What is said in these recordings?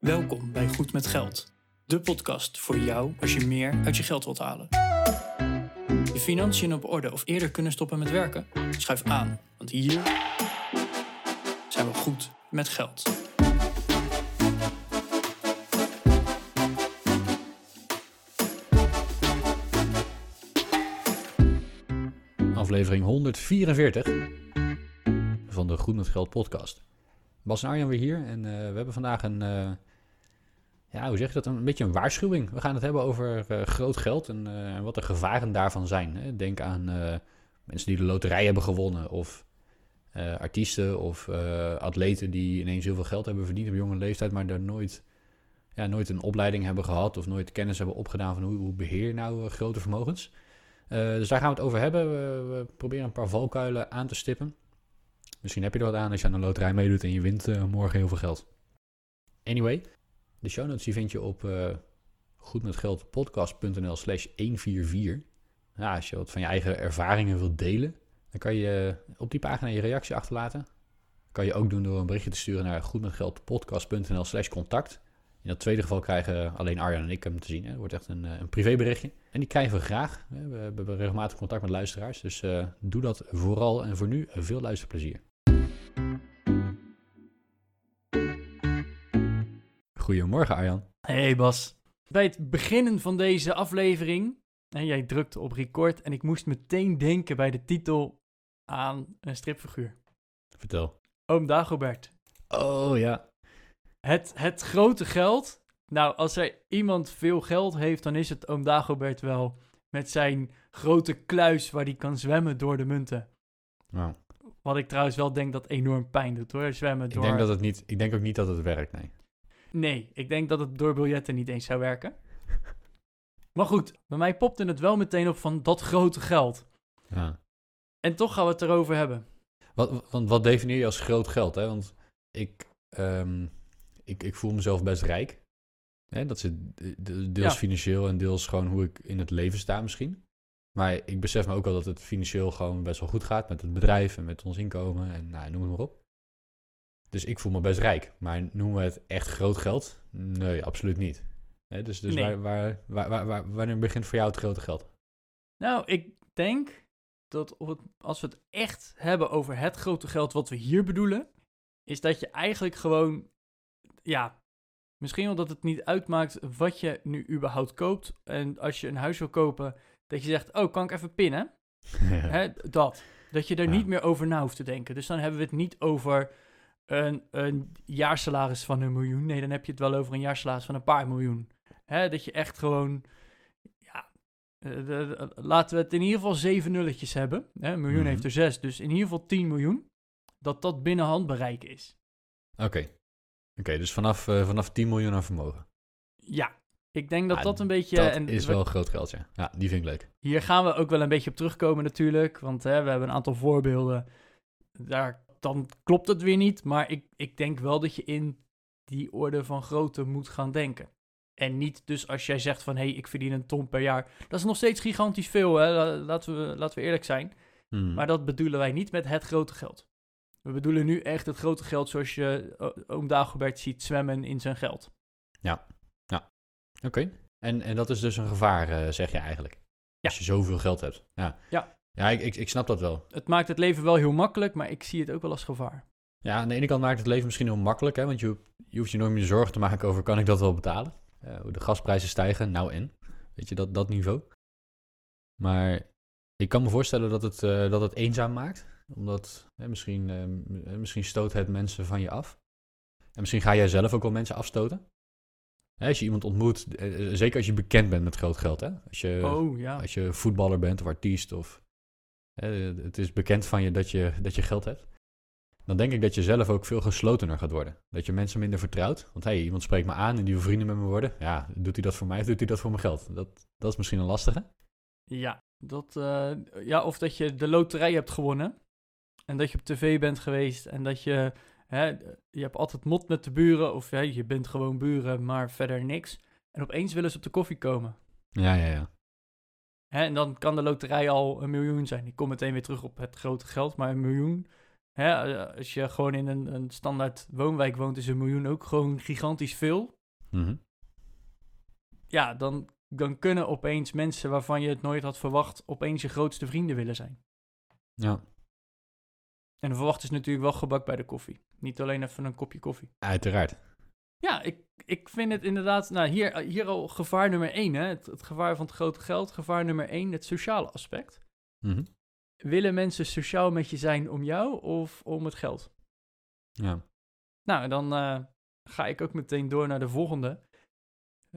Welkom bij Goed met Geld, de podcast voor jou als je meer uit je geld wilt halen. Je financiën op orde of eerder kunnen stoppen met werken? Schuif aan, want hier zijn we goed met geld. Aflevering 144 van de Goed met Geld podcast. Bas en Arjan weer hier en eh, we hebben vandaag een, eh, ja, hoe zeg je dat, een beetje een waarschuwing. We gaan het hebben over eh, groot geld en, eh, en wat de gevaren daarvan zijn. Hè. Denk aan eh, mensen die de loterij hebben gewonnen of artiesten of atleten die ineens heel veel geld hebben verdiend op jonge leeftijd, maar daar nooit, ja, nooit een opleiding hebben gehad of nooit kennis hebben opgedaan van hoe, hoe beheer nou grote vermogens. Dus daar gaan we het over hebben. We, we proberen een paar valkuilen aan te stippen. Misschien heb je er wat aan als je aan een loterij meedoet en je wint morgen heel veel geld. Anyway, de show notes die vind je op uh, goedmetgeldpodcast.nl slash 144. Ja, als je wat van je eigen ervaringen wilt delen, dan kan je op die pagina je reactie achterlaten. kan je ook doen door een berichtje te sturen naar goedmetgeldpodcast.nl slash contact. In dat tweede geval krijgen alleen Arjan en ik hem te zien. Het wordt echt een, eh, een privéberichtje. En die krijgen we graag. We hebben regelmatig contact met luisteraars. Dus doe dat vooral. En voor nu veel luisterplezier. Goedemorgen Arjan. Hey Bas. Bij het beginnen van deze aflevering, en jij drukte op record en ik moest meteen denken bij de titel aan een stripfiguur. Vertel. Oom Dagobert. Oh ja. Het, het grote geld. Nou, als er iemand veel geld heeft, dan is het oom Dagobert wel. Met zijn grote kluis waar hij kan zwemmen door de munten. Wat ik trouwens wel denk dat enorm pijn doet hoor. Zwemmen ik, door... denk dat het niet, ik denk ook niet dat het werkt, nee. Nee, ik denk dat het door biljetten niet eens zou werken. Maar goed, bij mij popte het wel meteen op van dat grote geld. Ja. En toch gaan we het erover hebben. Wat, want wat definieer je als groot geld? Hè? Want ik, ehm, ik, ik voel mezelf best rijk. Hè? Dat zit de- de- deels Ja. financieel en deels gewoon hoe ik in het leven sta misschien. Maar ik besef me ook wel dat het financieel gewoon best wel goed gaat met het bedrijf en met ons inkomen en nou, noem het maar op. Dus ik voel me best rijk. Maar noemen we het echt groot geld? Nee, absoluut niet. Dus dus Nee. waar, waar, waar, waar, waar- wanneer begint voor jou het grote geld? Nou, ik denk dat als we het echt hebben over het grote geld wat we hier bedoelen, is dat je eigenlijk gewoon, ja, misschien wel dat het niet uitmaakt wat je nu überhaupt koopt. En als je een huis wil kopen, dat je zegt, oh, kan ik even pinnen? Hè, dat. Dat je er Ja. niet meer over na hoeft te denken. Dus dan hebben we het niet over een, een jaarsalaris van een miljoen. Nee, dan heb je het wel over een jaarsalaris van een paar miljoen. Hè, dat je echt gewoon, ja, eh, de- de- laten we het in ieder geval zeven nulletjes hebben. Hè, een miljoen Mhm. heeft er zes, dus in ieder geval 10 miljoen. Dat dat binnen handbereik is. Oké. Oké, dus vanaf, eh, vanaf 10 miljoen aan vermogen. Ja, ik denk dat Ja, dat een beetje... dat en is we- wel groot geld, ja. Ja, die vind ik leuk. Hier gaan we ook wel een beetje op terugkomen natuurlijk. Want hè, we hebben een aantal voorbeelden. Daar, dan klopt het weer niet. Maar ik, ik denk wel dat je in die orde van grootte moet gaan denken. En niet dus als jij zegt van... hé, hey, ik verdien een ton per jaar. Dat is nog steeds gigantisch veel, hè? La- Laten we, laten we eerlijk zijn. Hmm. Maar dat bedoelen wij niet met het grote geld. We bedoelen nu echt het grote geld zoals je oom Dagobert ziet zwemmen in zijn geld. Oké. En, en dat is dus een gevaar, eh, zeg je eigenlijk. Als je zoveel geld hebt. Ja, Ja. Ja ik, ik, ik snap dat wel. Het maakt het leven wel heel makkelijk, maar ik zie het ook wel als gevaar. Ja, aan de ene kant maakt het leven misschien heel makkelijk, hè, want je, je hoeft je nooit meer zorgen te maken over kan ik dat wel betalen. Eh, hoe de gasprijzen stijgen, nou en. Weet je, dat, dat niveau. Maar ik kan me voorstellen dat het, eh, dat het eenzaam maakt. Omdat hè, misschien, eh, m- eh, misschien stoot het mensen van je af. En misschien ga jij zelf ook wel mensen afstoten. Hè, als je iemand ontmoet, zeker als je bekend bent met groot geld. Hè? Als je, oh ja. als je voetballer bent of artiest of het is bekend van je dat, je dat je geld hebt. Dan denk ik dat je zelf ook veel geslotener gaat worden. Dat je mensen minder vertrouwt. Want hey, iemand spreekt me aan en die wil vrienden met me worden. Ja, doet hij dat voor mij of doet hij dat voor mijn geld? Dat, dat is misschien een lastige. Ja, dat, eh, ja, of dat je de loterij hebt gewonnen. En dat je op tv bent geweest. En dat je, hè, je hebt altijd mot met de buren. Of hè, je bent gewoon buren, maar verder niks. En opeens willen ze op de koffie komen. Ja, ja, ja. Hè, en dan kan de loterij al een miljoen zijn. Ik kom meteen weer terug op het grote geld, maar een miljoen. Hè, eh, als je gewoon in een, een standaard woonwijk woont, is een miljoen ook gewoon gigantisch veel. Mhm. Ja, dan, dan kunnen opeens mensen waarvan je het nooit had verwacht, opeens je grootste vrienden willen zijn. Ja, En de verwacht is natuurlijk wel gebak bij de koffie. Niet alleen even een kopje koffie. uiteraard. Ja, ik, ik vind het inderdaad, nou hier, hier al gevaar nummer één, hè, het, het gevaar van het grote geld. Gevaar nummer één, het sociale aspect. Mhm. Willen mensen sociaal met je zijn om jou of om het geld? Ja. Nou, dan eh, ga ik ook meteen door naar de volgende.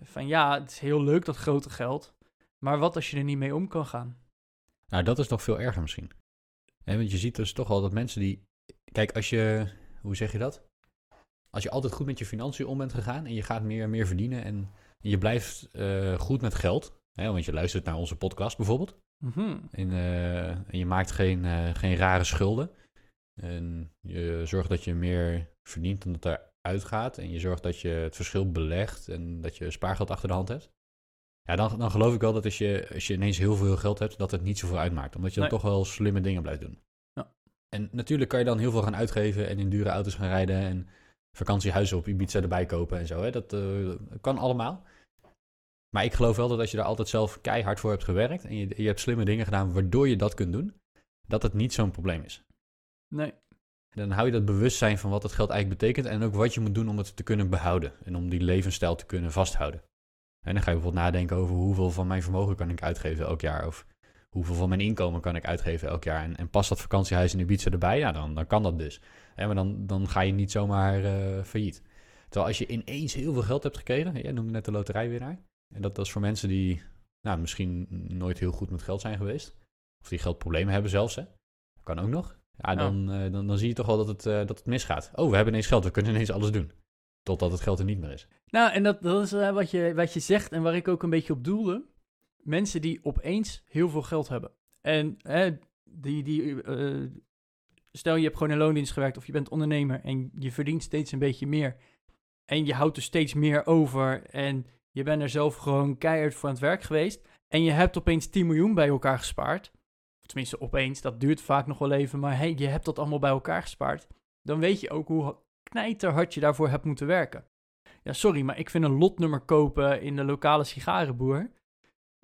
Van ja, het is heel leuk dat grote geld, maar wat als je er niet mee om kan gaan? Nou, dat is nog veel erger misschien. Hè, want je ziet dus toch wel dat mensen die... Kijk, als je... Hoe zeg je dat? Als je altijd goed met je financiën om bent gegaan en je gaat meer en meer verdienen en je blijft eh, goed met geld, hè, want je luistert naar onze podcast bijvoorbeeld, Mhm. en, eh, en je maakt geen, eh, geen rare schulden, en je zorgt dat je meer verdient dan dat er uitgaat, en je zorgt dat je het verschil belegt en dat je spaargeld achter de hand hebt, ja, dan, dan geloof ik wel dat als je, als je ineens heel veel geld hebt, dat het niet zoveel uitmaakt, omdat je dan toch wel slimme dingen blijft doen. Ja. En natuurlijk kan je dan heel veel gaan uitgeven en in dure auto's gaan rijden en vakantiehuizen op Ibiza erbij kopen en zo. Hè? Dat eh, kan allemaal. Maar ik geloof wel dat als je daar altijd zelf keihard voor hebt gewerkt en je, je hebt slimme dingen gedaan waardoor je dat kunt doen, dat het niet zo'n probleem is. Nee, Dan hou je dat bewustzijn van wat het geld eigenlijk betekent en ook wat je moet doen om het te kunnen behouden en om die levensstijl te kunnen vasthouden. En dan ga je bijvoorbeeld nadenken over hoeveel van mijn vermogen kan ik uitgeven elk jaar of hoeveel van mijn inkomen kan ik uitgeven elk jaar en, en past dat vakantiehuis in Ibiza erbij, ja dan, dan kan dat dus. Maar dan, dan ga je niet zomaar eh, failliet. Terwijl als je ineens heel veel geld hebt gekregen, jij noemde net de loterijwinnaar, en dat, dat is voor mensen die nou, misschien nooit heel goed met geld zijn geweest, of die geldproblemen hebben zelfs, hè. kan ook nog. Ja, Ja. dan, eh, dan, dan zie je toch wel dat het, eh, dat het misgaat. Oh, we hebben ineens geld, we kunnen ineens alles doen. Totdat het geld er niet meer is. Nou, en dat, dat is wat, je, wat je zegt en waar ik ook een beetje op doelde. Mensen die opeens heel veel geld hebben. En hè, die, die, eh, stel je hebt gewoon in loondienst gewerkt of je bent ondernemer en je verdient steeds een beetje meer. En je houdt er steeds meer over en je bent er zelf gewoon keihard voor aan het werk geweest. En je hebt opeens 10 miljoen bij elkaar gespaard. Of tenminste opeens, dat duurt vaak nog wel even. Maar hey, je hebt dat allemaal bij elkaar gespaard. Dan weet je ook hoe knijterhard je daarvoor hebt moeten werken. Ja, sorry, maar ik vind een lotnummer kopen in de lokale sigarenboer,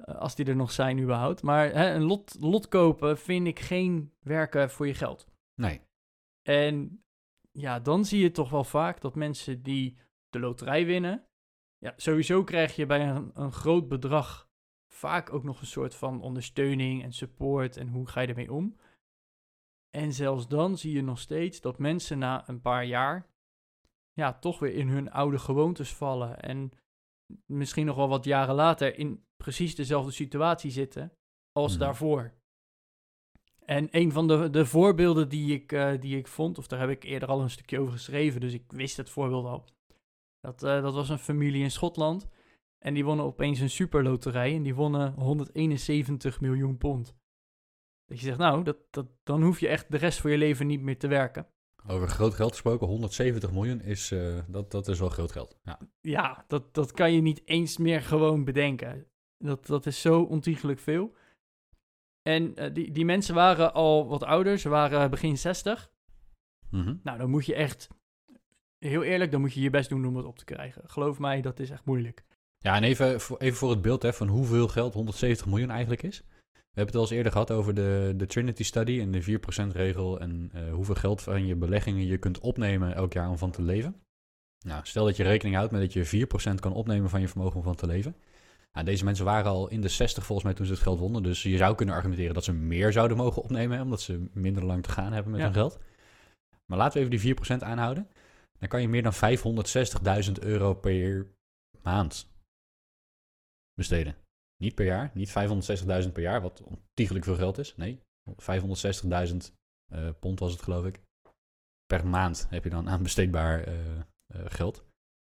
als die er nog zijn überhaupt, maar hè, een lot, lot kopen vind ik geen werken voor je geld. Nee. En ja, dan zie je toch wel vaak dat mensen die de loterij winnen, ja, sowieso krijg je bij een, een groot bedrag vaak ook nog een soort van ondersteuning en support en hoe ga je ermee om. En zelfs dan zie je nog steeds dat mensen na een paar jaar ja, toch weer in hun oude gewoontes vallen. En misschien nog wel wat jaren later in precies dezelfde situatie zitten als Mhm. daarvoor. En een van de, de voorbeelden die ik, eh, die ik vond, of daar heb ik eerder al een stukje over geschreven, dus ik wist het voorbeeld al. Dat, eh, dat was een familie in Schotland. En die wonnen opeens een superloterij en die wonnen 171 miljoen pond. Dat je zegt, nou, dat, dat, dan hoef je echt de rest van je leven niet meer te werken. Over groot geld gesproken, 170 miljoen is, eh, dat, dat is wel groot geld. Ja. Ja, dat, dat kan je niet eens meer gewoon bedenken. Dat, dat is zo ontiegelijk veel. En eh, die, die mensen waren al wat ouder, ze waren begin 60. Mhm. Nou, dan moet je echt, heel eerlijk, dan moet je je best doen om het op te krijgen. Geloof mij, dat is echt moeilijk. Ja, en even voor, even voor het beeld hè, van hoeveel geld 170 miljoen eigenlijk is. We hebben het al eens eerder gehad over de, de Trinity Study en de 4% regel en eh, hoeveel geld van je beleggingen je kunt opnemen elk jaar om van te leven. Nou, stel dat je rekening houdt met dat je 4% kan opnemen van je vermogen om van te leven. Nou, deze mensen waren al in de 60 volgens mij toen ze het geld wonnen. Dus je zou kunnen argumenteren dat ze meer zouden mogen opnemen, hè, omdat ze minder lang te gaan hebben met Ja. hun geld. Maar laten we even die 4% aanhouden. Dan kan je meer dan 560.000 euro per maand besteden. Niet per jaar, niet 560.000 per jaar, wat ontiegelijk veel geld is. Nee, 560.000 eh, pond was het geloof ik. Per maand heb je dan aan besteedbaar eh, eh, geld.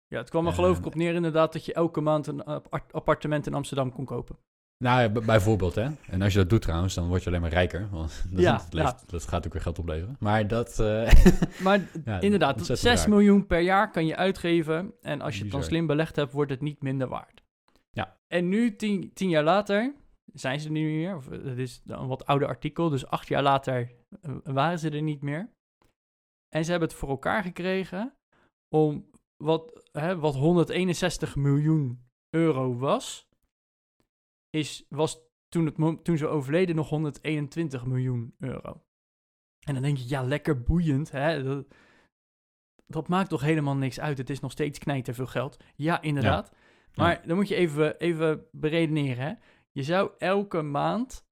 Ja, het kwam er geloof ik op neer inderdaad dat je elke maand een appartement in Amsterdam kon kopen. Nou, bijvoorbeeld hè. En als je dat doet trouwens, dan word je alleen maar rijker. Want dat, Ja, dat, levert- dat gaat ook weer geld opleveren. Maar dat... eh, Maar Ja, inderdaad, ontzettend 6 raar. miljoen per jaar kan je uitgeven. En als je het dan slim belegd hebt, wordt het niet minder waard. Ja. En nu, tien, tien jaar later, zijn ze er niet meer. Of, eh, het is een wat ouder artikel, dus acht jaar later eh, waren ze er niet meer. En ze hebben het voor elkaar gekregen om wat, hè, wat 161 miljoen euro was, is, was toen, het, toen ze overleden nog 121 miljoen euro. En dan denk je, ja, lekker boeiend. Hè? Dat, dat maakt toch helemaal niks uit. Het is nog steeds knijter veel geld. Ja, inderdaad. Maar dan moet je even, even beredeneren. Hè? Je zou elke maand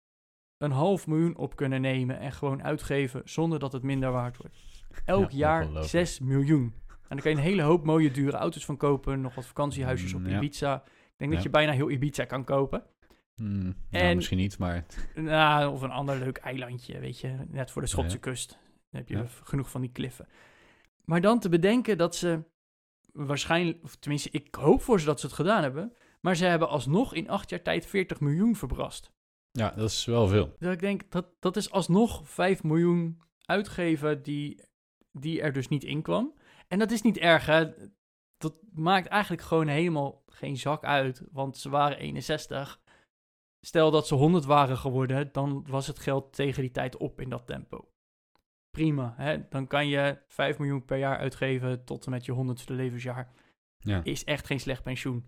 een half miljoen op kunnen nemen en gewoon uitgeven zonder dat het minder waard wordt. Elk Ja, jaar ongelooflijk. 6 miljoen. En dan kan je een hele hoop mooie dure auto's van kopen. Nog wat vakantiehuisjes op Mm, ja. Ibiza. Ik denk Ja. dat je bijna heel Ibiza kan kopen. Nou, En- misschien niet, maar Nou, of een ander leuk eilandje, weet je. Net voor de Schotse kust. Dan heb je genoeg van die kliffen. Maar dan te bedenken dat ze waarschijnlijk... Of tenminste, ik hoop voor ze dat ze het gedaan hebben. Maar ze hebben alsnog in acht jaar tijd 40 miljoen verbrast. ja, dat is wel veel. Dat ik denk, dat, dat is alsnog 5 miljoen uitgeven die, die er dus niet in kwam. En dat is niet erg, hè. Dat maakt eigenlijk gewoon helemaal geen zak uit. Want ze waren 61. Stel dat ze 100 waren geworden, dan was het geld tegen die tijd op in dat tempo. Prima, hè. Dan kan je 5 miljoen per jaar uitgeven tot en met je 100ste levensjaar Ja. is echt geen slecht pensioen.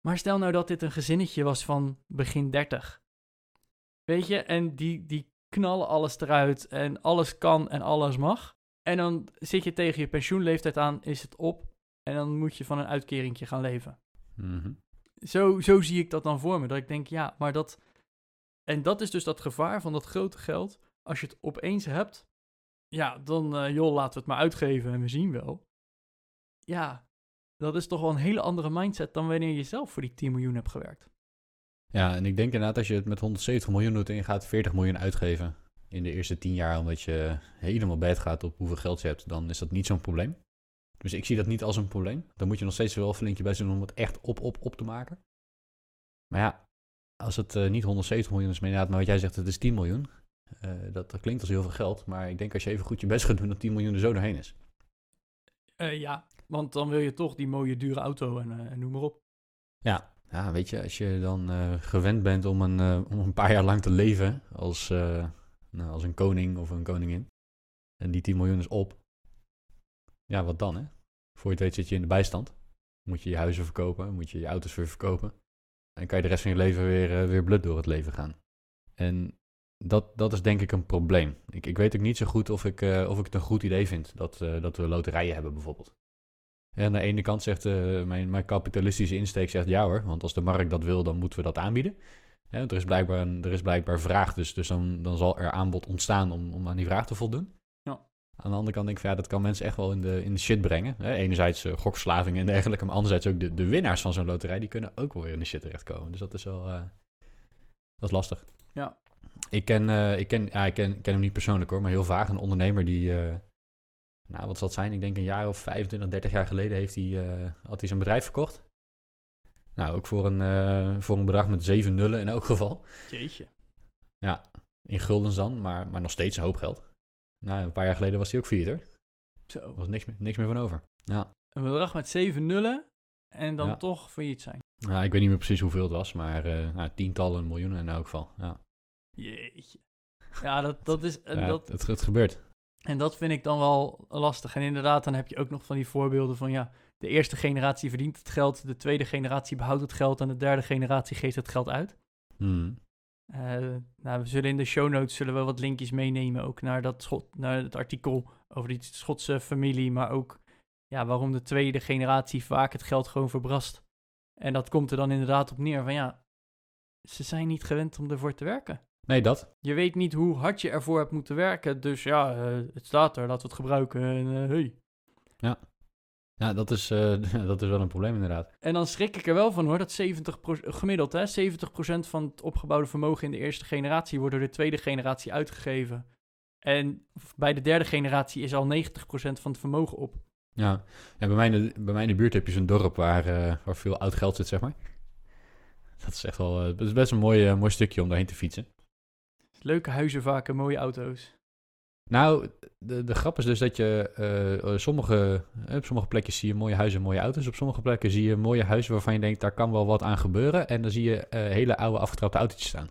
Maar stel nou dat dit een gezinnetje was van begin 30. Weet je, en die, die knallen alles eruit en alles kan en alles mag. En dan zit je tegen je pensioenleeftijd aan, is het op. En dan moet je van een uitkeringje gaan leven. Mhm. Zo, zo zie ik dat dan voor me. Dat ik denk, ja, maar dat... En dat is dus dat gevaar van dat grote geld. Als je het opeens hebt, ja, dan eh, joh, laten we het maar uitgeven en we zien wel. Ja, dat is toch wel een hele andere mindset dan wanneer je zelf voor die 10 miljoen hebt gewerkt. Ja, en ik denk inderdaad als je het met 170 miljoen doet en je gaat 40 miljoen uitgeven in de eerste 10 jaar omdat je helemaal bed gaat op hoeveel geld je hebt, dan is dat niet zo'n probleem. Dus ik zie dat niet als een probleem. Dan moet je nog steeds wel flink je best doen om het echt op, op, op te maken. Maar ja, als het eh, niet 170 miljoen is, maar inderdaad, maar wat jij zegt, het is 10 miljoen. eh, dat, dat klinkt als heel veel geld, maar ik denk als je even goed je best gaat doen, dat 10 miljoen er zo doorheen is. Eh, ja, want dan wil je toch die mooie dure auto en, en noem maar op. Ja, ja, weet je, als je dan gewend bent om een, om een paar jaar lang te leven als, nou, als een koning of een koningin, en die 10 miljoen is op, ja, wat dan, hè? Voor je het weet zit je in de bijstand. Moet je je huizen verkopen, moet je je auto's weer verkopen. En kan je de rest van je leven weer, eh, weer blut door het leven gaan. En dat, dat is denk ik een probleem. Ik, ik weet ook niet zo goed of ik, eh, of ik het een goed idee vind dat, eh, dat we loterijen hebben bijvoorbeeld. En aan de ene kant zegt mijn, mijn kapitalistische insteek zegt ja hoor, want als de markt dat wil, dan moeten we dat aanbieden. Hè, er, is blijkbaar een, er is blijkbaar vraag, dus, dus dan, dan zal er aanbod ontstaan om, om aan die vraag te voldoen. Ja. Aan de andere kant denk ik van ja, dat kan mensen echt wel in de, in de shit brengen. Hè, enerzijds eh, gokverslaving en dergelijke, maar anderzijds ook de, de winnaars van zo'n loterij, die kunnen ook wel weer in de shit terechtkomen. Dus dat is wel, eh, dat is lastig. Ja. Ik ken, eh, ik ken, ja, ik ken, ken hem niet persoonlijk hoor, maar heel vaag een ondernemer die, nou wat zal het zijn, ik denk een jaar of 25, 30 jaar geleden heeft hij, had hij zijn bedrijf verkocht. Nou, ook voor een, eh, voor een bedrag met zeven nullen in elk geval. Jeetje. In guldens dan, maar, maar nog steeds een hoop geld. Nou, een paar jaar geleden was hij ook hoor. Zo. Er was niks, meer- niks meer van over. Ja. Een bedrag met 7 nullen en dan Ja. toch failliet zijn. Nou, ik weet niet meer precies hoeveel het was, maar eh, nou, tientallen miljoenen in elk geval. Ja. Jeetje. Ja, dat, dat is... Ja, dat, het, het gebeurt. en dat vind ik dan wel lastig. En inderdaad, dan heb je ook nog van die voorbeelden van... Ja, de eerste generatie verdient het geld. De tweede generatie behoudt het geld. En de derde generatie geeft het geld uit. Hmm. Eh, nou, we zullen in de show notes zullen we wat linkjes meenemen. Ook naar, dat Schot, naar het artikel over die Schotse familie. Maar ook ja, waarom de tweede generatie vaak het geld gewoon verbrast. En dat komt er dan inderdaad op neer van ja... Ze zijn niet gewend om ervoor te werken. Nee, dat. Je weet niet hoe hard je ervoor hebt moeten werken. Dus ja, eh, het staat er. Laten we het gebruiken. En, eh, hey. Ja, dat is, eh, dat is wel een probleem inderdaad. en dan schrik ik er wel van hoor. Dat 70 gemiddeld, hè, 70% van het opgebouwde vermogen in de eerste generatie wordt door de tweede generatie uitgegeven. En bij de derde generatie is al 90% van het vermogen op. Ja, ja bij, mij de, bij mij in de buurt heb je zo'n dorp waar, eh, waar veel oud geld zit, zeg maar. Dat is echt wel, eh, dat is best een mooi, mooi stukje om daarheen te fietsen. Leuke huizen vaak en mooie auto's. Nou, de, de grap is dus dat je eh, eh, sommige, eh, op sommige plekken zie je mooie huizen en mooie auto's. Op sommige plekken zie je mooie huizen waarvan je denkt, daar kan wel wat aan gebeuren. En dan zie je hele oude afgetrapte autootjes staan.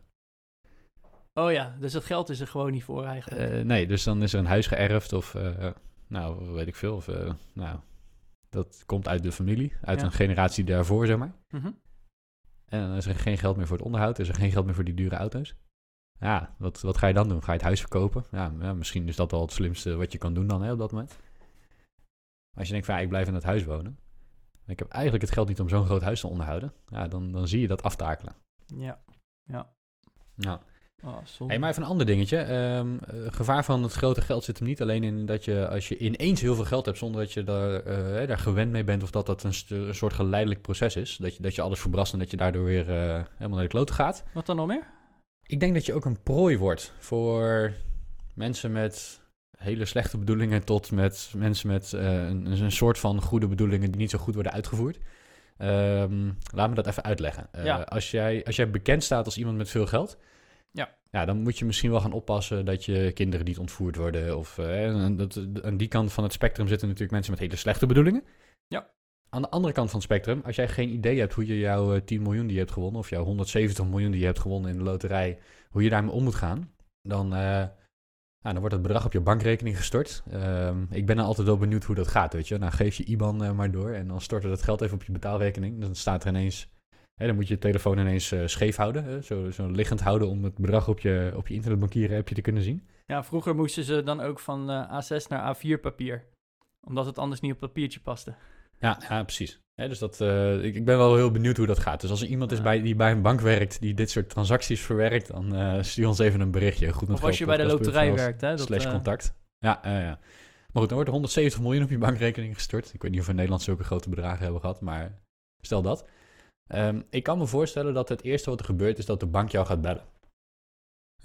Oh ja, dus het geld is er gewoon niet voor eigenlijk. Nee, dus dan is er een huis geërfd of, nou, weet ik veel. Of, nou, dat komt uit de familie, uit Ja. een generatie daarvoor, zeg maar. Mhm. En dan is er geen geld meer voor het onderhoud, is er geen geld meer voor die dure auto's. Ja, wat, wat ga je dan doen? Ga je het huis verkopen? Ja, ja, misschien is dat wel het slimste wat je kan doen dan hè, op dat moment. Als je denkt van, ja, ik blijf in het huis wonen. En ik heb eigenlijk het geld niet om zo'n groot huis te onderhouden. Ja, dan, dan zie je dat aftakelen. Ja. Ja. Ja. Oh, zonde. Hey, maar even een ander dingetje. Ehm, eh, gevaar van het grote geld zit hem niet alleen in dat je als je ineens heel veel geld hebt zonder dat je daar, eh, daar gewend mee bent of dat dat een, soort geleidelijk proces is. Dat je, dat je alles verbrast en dat je daardoor weer eh, helemaal naar de kloten gaat. Wat dan nog meer? Ik denk dat je ook een prooi wordt voor mensen met hele slechte bedoelingen tot met mensen met eh, een, een soort van goede bedoelingen die niet zo goed worden uitgevoerd. Ehm, laat me dat even uitleggen. Eh, Ja. als, jij, als jij bekend staat als iemand met veel geld, Ja. ja, dan moet je misschien wel gaan oppassen dat je kinderen niet ontvoerd worden. Of, eh, en dat, aan die kant van het spectrum zitten natuurlijk mensen met hele slechte bedoelingen. Ja. Aan de andere kant van het spectrum, als jij geen idee hebt hoe je jouw eh, 10 miljoen die je hebt gewonnen, of jouw 170 miljoen die je hebt gewonnen in de loterij, hoe je daarmee om moet gaan, dan, eh, dan wordt het bedrag op je bankrekening gestort. Ehm, ik ben dan altijd wel benieuwd hoe dat gaat, weet je. Nou, geef je IBAN eh, maar door en dan stort er dat geld even op je betaalrekening. Dan staat er ineens, hè, dan moet je je telefoon ineens eh, scheef houden, hè, zo, zo liggend houden om het bedrag op je, op je internetbankieren appje te kunnen zien. Ja, vroeger moesten ze dan ook van eh, A6 naar A4 papier. Omdat het anders niet op papiertje paste. Ja, ja precies. Dus dat, eh, ik, ik ben wel heel benieuwd hoe dat gaat. Dus als er iemand is bij, die bij een bank werkt die dit soort transacties verwerkt, dan eh, stuur ons even een berichtje. Goed Of als je bij de loterij werkt, hè. Dat, slash eh, contact. Ja, ja, ja. Maar goed, dan wordt er 170 miljoen op je bankrekening gestort. Ik weet niet of we in Nederland zulke grote bedragen hebben gehad, maar stel dat. Ehm, ik kan me voorstellen dat het eerste wat er gebeurt is dat de bank jou gaat bellen.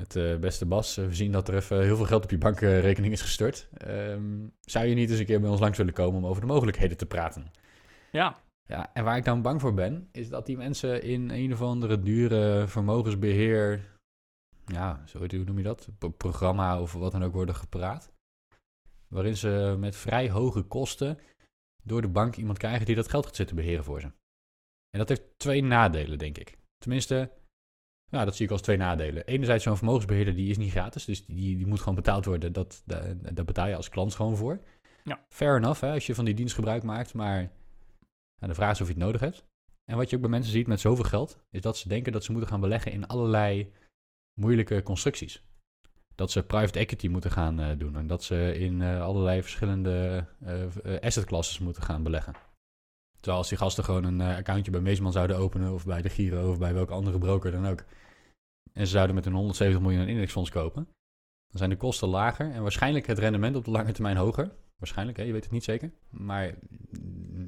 Het eh, beste Bas, eh, we zien dat er even heel veel geld op je bankrekening is gestort. Ehm, zou je niet eens een keer bij ons langs willen komen om over de mogelijkheden te praten? ja, Ja, en waar ik dan bang voor ben, is dat die mensen in een of andere dure vermogensbeheer, ja, zo hoe noem je dat, Pro- programma of wat dan ook worden gepraat. Waarin ze met vrij hoge kosten door de bank iemand krijgen die dat geld gaat zitten beheren voor ze. En dat heeft twee nadelen, denk ik. Tenminste, nou, dat zie ik als twee nadelen. Enerzijds, zo'n vermogensbeheerder die is niet gratis, dus die, die moet gewoon betaald worden. Dat, daar daar betaal je als klant gewoon voor. Ja. Fair enough, hè, als je van die dienst gebruik maakt, maar nou, de vraag is of je het nodig hebt. En wat je ook bij mensen ziet met zoveel geld, is dat ze denken dat ze moeten gaan beleggen in allerlei moeilijke constructies. Dat ze private equity moeten gaan eh, doen en dat ze in eh, allerlei verschillende eh, asset classes moeten gaan beleggen. Terwijl als die gasten gewoon een eh, accountje bij Meesman zouden openen of bij de Giro of bij welke andere broker dan ook. En ze zouden met een 170 miljoen een indexfonds kopen. Dan zijn de kosten lager en waarschijnlijk het rendement op de lange termijn hoger. Waarschijnlijk, hè? je weet het niet zeker. Maar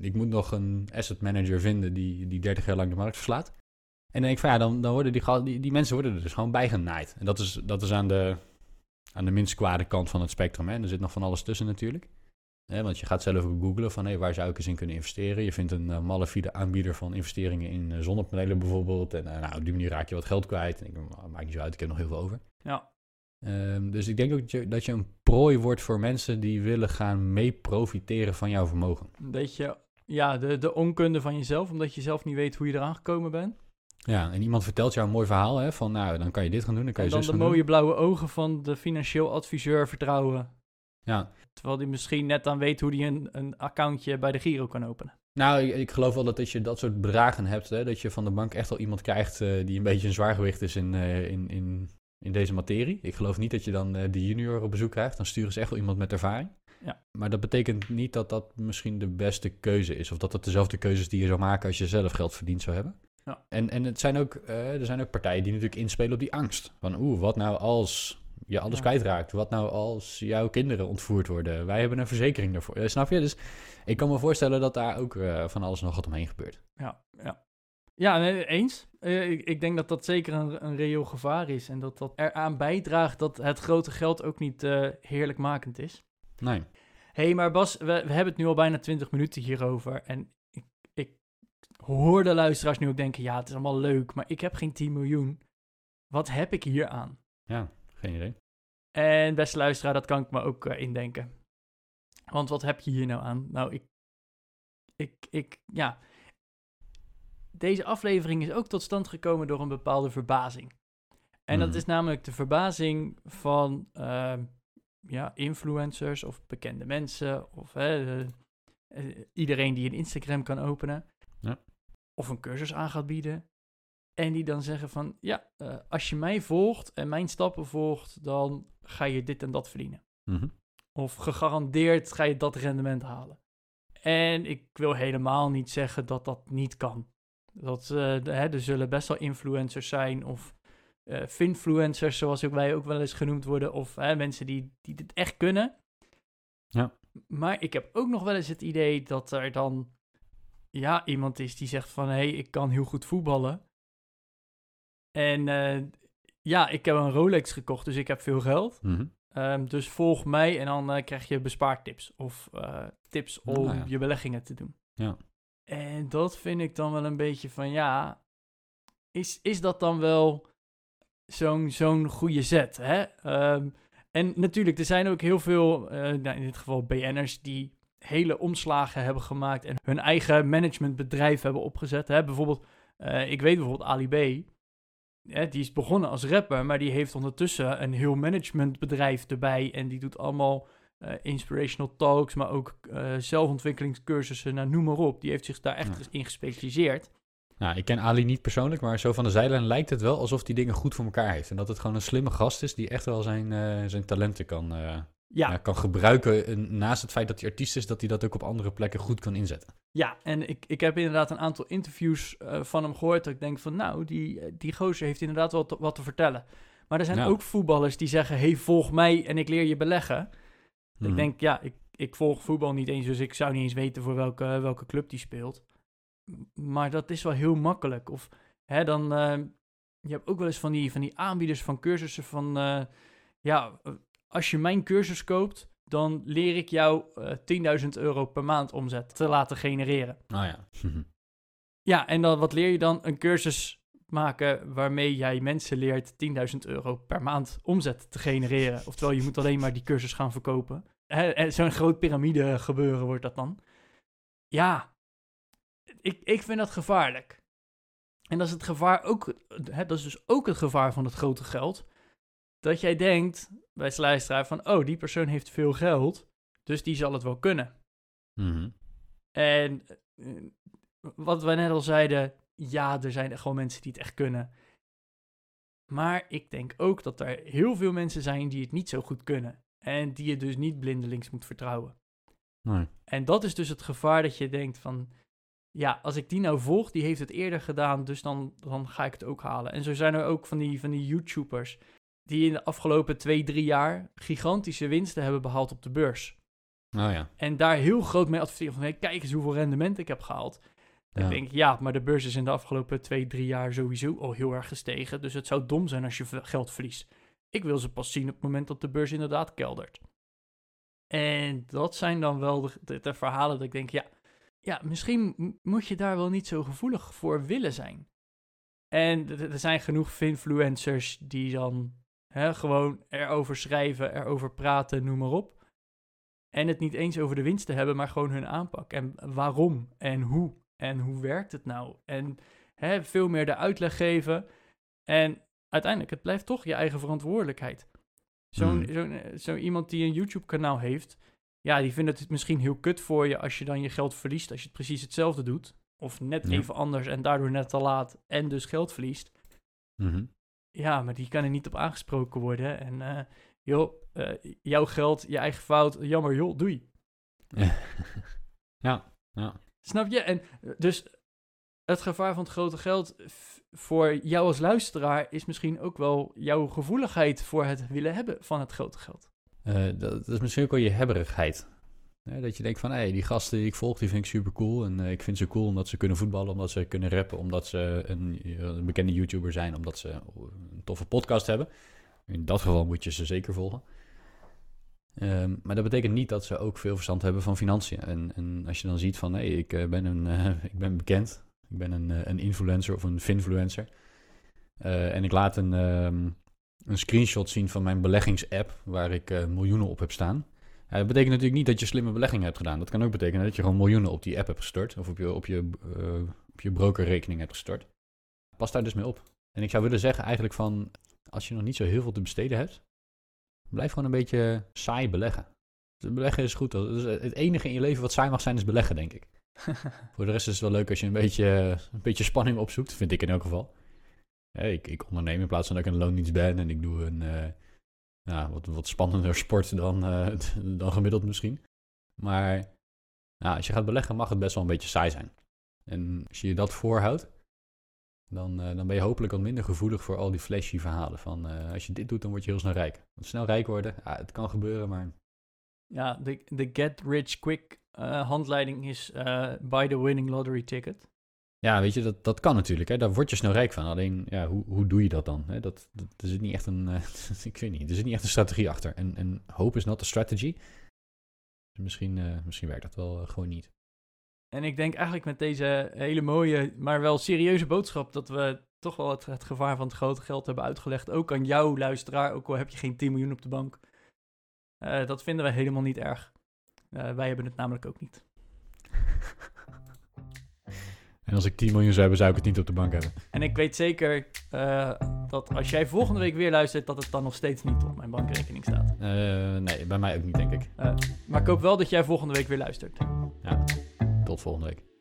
ik moet nog een asset manager vinden die, die 30 jaar lang de markt verslaat. En dan denk ik van ja, dan, dan worden die, die, die mensen worden er dus gewoon bij genaaid. En dat is, dat is aan, de, aan de minst kwade kant van het spectrum. Hè? En er zit nog van alles tussen natuurlijk. Want je gaat zelf ook googlen van hey, waar zou ik eens in kunnen investeren. Je vindt een uh, malafide aanbieder van investeringen in eh, zonnepanelen bijvoorbeeld. En eh, nou, op die manier raak je wat geld kwijt. En ik nou, maakt niet zo uit, ik heb nog heel veel over. ja. Ehm, dus ik denk ook dat je, dat je een prooi wordt voor mensen die willen gaan mee profiteren van jouw vermogen. Een beetje, ja, de, de onkunde van jezelf, omdat je zelf niet weet hoe je eraan gekomen bent. Ja, en iemand vertelt jou een mooi verhaal hè, van nou, dan kan je dit gaan doen, dan kan En je dan zus de mooie blauwe ogen van de financieel adviseur vertrouwen. Ja, Terwijl die misschien net dan weet hoe hij een, een accountje bij de Giro kan openen. nou, ik, ik geloof wel dat als je dat soort bedragen hebt, hè, dat je van de bank echt wel iemand krijgt eh, die een beetje een zwaargewicht is in, eh, in, in, in deze materie. Ik geloof niet dat je dan eh, de junior op bezoek krijgt, dan sturen ze echt wel iemand met ervaring. Ja. Maar dat betekent niet dat dat misschien de beste keuze is, of dat dat dezelfde keuzes die je zou maken als je zelf geld verdiend zou hebben. Ja. En, en het zijn ook, er zijn ook partijen die natuurlijk inspelen op die angst. Van oeh, wat nou als je alles Ja. kwijtraakt? Wat nou als jouw kinderen ontvoerd worden? Wij hebben een verzekering daarvoor. Eh, snap je? Dus ik kan me voorstellen dat daar ook eh, van alles nog wat omheen gebeurt. Ja, ja. Ja, nee, eens. Eh, ik, ik denk dat dat zeker een, een reëel gevaar is. En dat dat eraan bijdraagt dat het grote geld ook niet heerlijkmakend is. Nee. Hé, hey, maar Bas, we, we hebben het nu al bijna 20 minuten hierover. En ik, ik hoor de luisteraars nu ook denken: ja, het is allemaal leuk, maar ik heb geen 10 miljoen. Wat heb ik hier aan? Ja, geen idee. En beste luisteraar, dat kan ik me ook eh, indenken. Want wat heb je hier nou aan? Nou, ik, ik, ik, ja. Deze aflevering is ook tot stand gekomen door een bepaalde verbazing. En dat Mhm. is namelijk de verbazing van ehm, ja, influencers of bekende mensen of eh, iedereen die een Instagram kan openen. Ja. Of een cursus aan gaat bieden. En die dan zeggen van, ja, eh, als je mij volgt en mijn stappen volgt, dan ga je dit en dat verdienen. Mhm. Of gegarandeerd ga je dat rendement halen. En ik wil helemaal niet zeggen dat dat niet kan. Dat, eh, de- hè, er zullen best wel influencers zijn of eh finfluencers, zoals ook wij ook wel eens genoemd worden. Of hè, mensen die, die dit echt kunnen. Ja. Maar ik heb ook nog wel eens het idee dat er dan ja, iemand is die zegt van... hé, hey, ik kan heel goed voetballen. En eh, ja, ik heb een Rolex gekocht, dus ik heb veel geld. Mhm. Ehm, dus volg mij en dan eh, krijg je bespaartips of eh, tips om ja. je beleggingen te doen. Ja. En dat vind ik dan wel een beetje van ja, is, is dat dan wel zo'n zo'n goede zet? Hè? Ehm, en natuurlijk, er zijn ook heel veel, nou, in dit geval BN'ers, die hele omslagen hebben gemaakt en hun eigen managementbedrijf hebben opgezet. Hè? Bijvoorbeeld, ik weet bijvoorbeeld Ali B. Hè, die is begonnen als rapper, maar die heeft ondertussen een heel managementbedrijf erbij. En die doet allemaal eh, inspirational talks, maar ook eh, zelfontwikkelingscursussen, nou, noem maar op. Die heeft zich daar echt Ja. in gespecialiseerd. Nou, ik ken Ali niet persoonlijk, maar zo van de zijlijn lijkt het wel alsof hij dingen goed voor elkaar heeft. En dat het gewoon een slimme gast is die echt wel zijn, eh, zijn talenten kan, Ja, ja, kan gebruiken. En naast het feit dat hij artiest is, dat hij dat ook op andere plekken goed kan inzetten. ja. en ik, ik heb inderdaad een aantal interviews eh, van hem gehoord. Dat ik denk van, nou, die, eh, die gozer heeft inderdaad wel te- wat te vertellen. Maar er zijn Ja. ook voetballers die zeggen, hey, volg mij en ik leer je beleggen. Ik denk, ja, ik, ik volg voetbal niet eens, dus ik zou niet eens weten voor welke, welke club die speelt. Maar dat is wel heel makkelijk. Of hè, dan, eh, je hebt ook wel eens van die, van die aanbieders van cursussen van, eh, ja, eh, als je mijn cursus koopt, dan leer ik jou eh 10.000 euro per maand omzet te laten genereren. Ah ja. Ja, en dan wat leer je dan? Een cursus maken waarmee jij mensen leert 10.000 euro per maand omzet te genereren. Oftewel, je moet alleen maar die cursus gaan verkopen. Zo'n groot piramide gebeuren wordt dat dan. Ja, ik, ik vind dat gevaarlijk. En dat is het gevaar ook, hè, dat is dus ook het gevaar van het grote geld. Dat jij denkt, bij luisteraar, van oh, die persoon heeft veel geld, dus die zal het wel kunnen. Mhm. En eh, wat we net al zeiden, ja, er zijn gewoon mensen die het echt kunnen. Maar ik denk ook dat er heel veel mensen zijn die het niet zo goed kunnen. En die je dus niet blindelings moet vertrouwen. Nee. En dat is dus het gevaar dat je denkt van... Ja, als ik die nou volg, die heeft het eerder gedaan, dus dan, dan ga ik het ook halen. En zo zijn er ook van die, van die YouTubers die in de afgelopen twee, drie jaar gigantische winsten hebben behaald op de beurs. Oh ja. En daar heel groot mee adverteren van, hey, kijk eens hoeveel rendement ik heb gehaald. Ja. Ik denk, ja, maar de beurs is in de afgelopen twee, drie jaar sowieso al heel erg gestegen. Dus het zou dom zijn als je geld verliest. Ik wil ze pas zien op het moment dat de beurs inderdaad keldert. En dat zijn dan wel de, de, de verhalen dat ik denk, ja, ja, misschien moet je daar wel niet zo gevoelig voor willen zijn. En er zijn genoeg influencers die dan hè, gewoon erover schrijven, erover praten, noem maar op. En het niet eens over de winsten hebben, maar gewoon hun aanpak. En waarom en hoe en hoe werkt het nou? En hè, veel meer de uitleg geven. En uiteindelijk, het blijft toch je eigen verantwoordelijkheid. Zo'n zo'n, eh, zo iemand die een YouTube-kanaal heeft, ja, die vindt het misschien heel kut voor je als je dan je geld verliest, als je het precies hetzelfde doet. Of net Ja. even anders en daardoor net te laat en dus geld verliest. Mhm. Ja, maar die kan er niet op aangesproken worden. En eh, joh, eh, jouw geld, je eigen fout, jammer joh, doei. ja. Ja. Snap je? En eh, dus het gevaar van het grote geld voor jou als luisteraar is misschien ook wel jouw gevoeligheid voor het willen hebben van het grote geld. Dat, dat is misschien ook wel je hebberigheid. Dat je denkt van, hé, die gasten die ik volg, die vind ik super cool. En eh, ik vind ze cool omdat ze kunnen voetballen, omdat ze kunnen rappen, omdat ze een, eh, een bekende YouTuber zijn, omdat ze een toffe podcast hebben. In dat geval moet je ze zeker volgen. Ehm, maar dat betekent niet dat ze ook veel verstand hebben van financiën. En, en als je dan ziet van, hé, ik, eh, ben een, ik ben bekend, ik ben een, een influencer of een finfluencer. En ik laat een, ehm, een screenshot zien van mijn beleggingsapp, waar ik miljoenen op heb staan. Ja, dat betekent natuurlijk niet dat je slimme beleggingen hebt gedaan. Dat kan ook betekenen dat je gewoon miljoenen op die app hebt gestort. Of op je, op je, eh, op je brokerrekening hebt gestort. Pas daar dus mee op. En ik zou willen zeggen eigenlijk van... als je nog niet zo heel veel te besteden hebt, blijf gewoon een beetje saai beleggen. Dus beleggen is goed. Dus het enige in je leven wat saai mag zijn is beleggen, denk ik. Voor de rest is het wel leuk als je een beetje, een beetje spanning opzoekt, vind ik in elk geval. ik, ik onderneem in plaats van dat ik een loondienst ben en ik doe een uh, ja, wat, wat spannender sport dan, uh, dan gemiddeld misschien. Maar nou, als je gaat beleggen mag het best wel een beetje saai zijn. En als je je dat voorhoudt, dan, uh, dan ben je hopelijk wat minder gevoelig voor al die flashy verhalen. Van als je dit doet, dan word je heel snel rijk. Want snel rijk worden, ja, het kan gebeuren, maar... Ja, de, de get rich quick handleiding is buy the winning lottery ticket. Ja, weet je, dat, dat kan natuurlijk. Hè? Daar word je snel rijk van. Alleen, ja, hoe, hoe doe je dat dan? Hè? Dat, dat, er zit niet echt een, uh, ik weet niet, er zit niet echt een strategie achter. En, en hope is not a strategy. Dus misschien, uh, misschien werkt dat wel uh, gewoon niet. En ik denk eigenlijk met deze hele mooie, maar wel serieuze boodschap... dat we toch wel het, het gevaar van het grote geld hebben uitgelegd. Ook aan jou, luisteraar, ook al heb je geen 10 miljoen op de bank. dat vinden wij helemaal niet erg. wij hebben het namelijk ook niet. En als ik 10 miljoen zou hebben, zou ik het niet op de bank hebben. En ik weet zeker uh, dat als jij volgende week weer luistert, dat het dan nog steeds niet op mijn bankrekening staat. Uh, nee, bij mij ook niet, denk ik. Uh, maar ik hoop wel dat jij volgende week weer luistert. Ja, tot volgende week.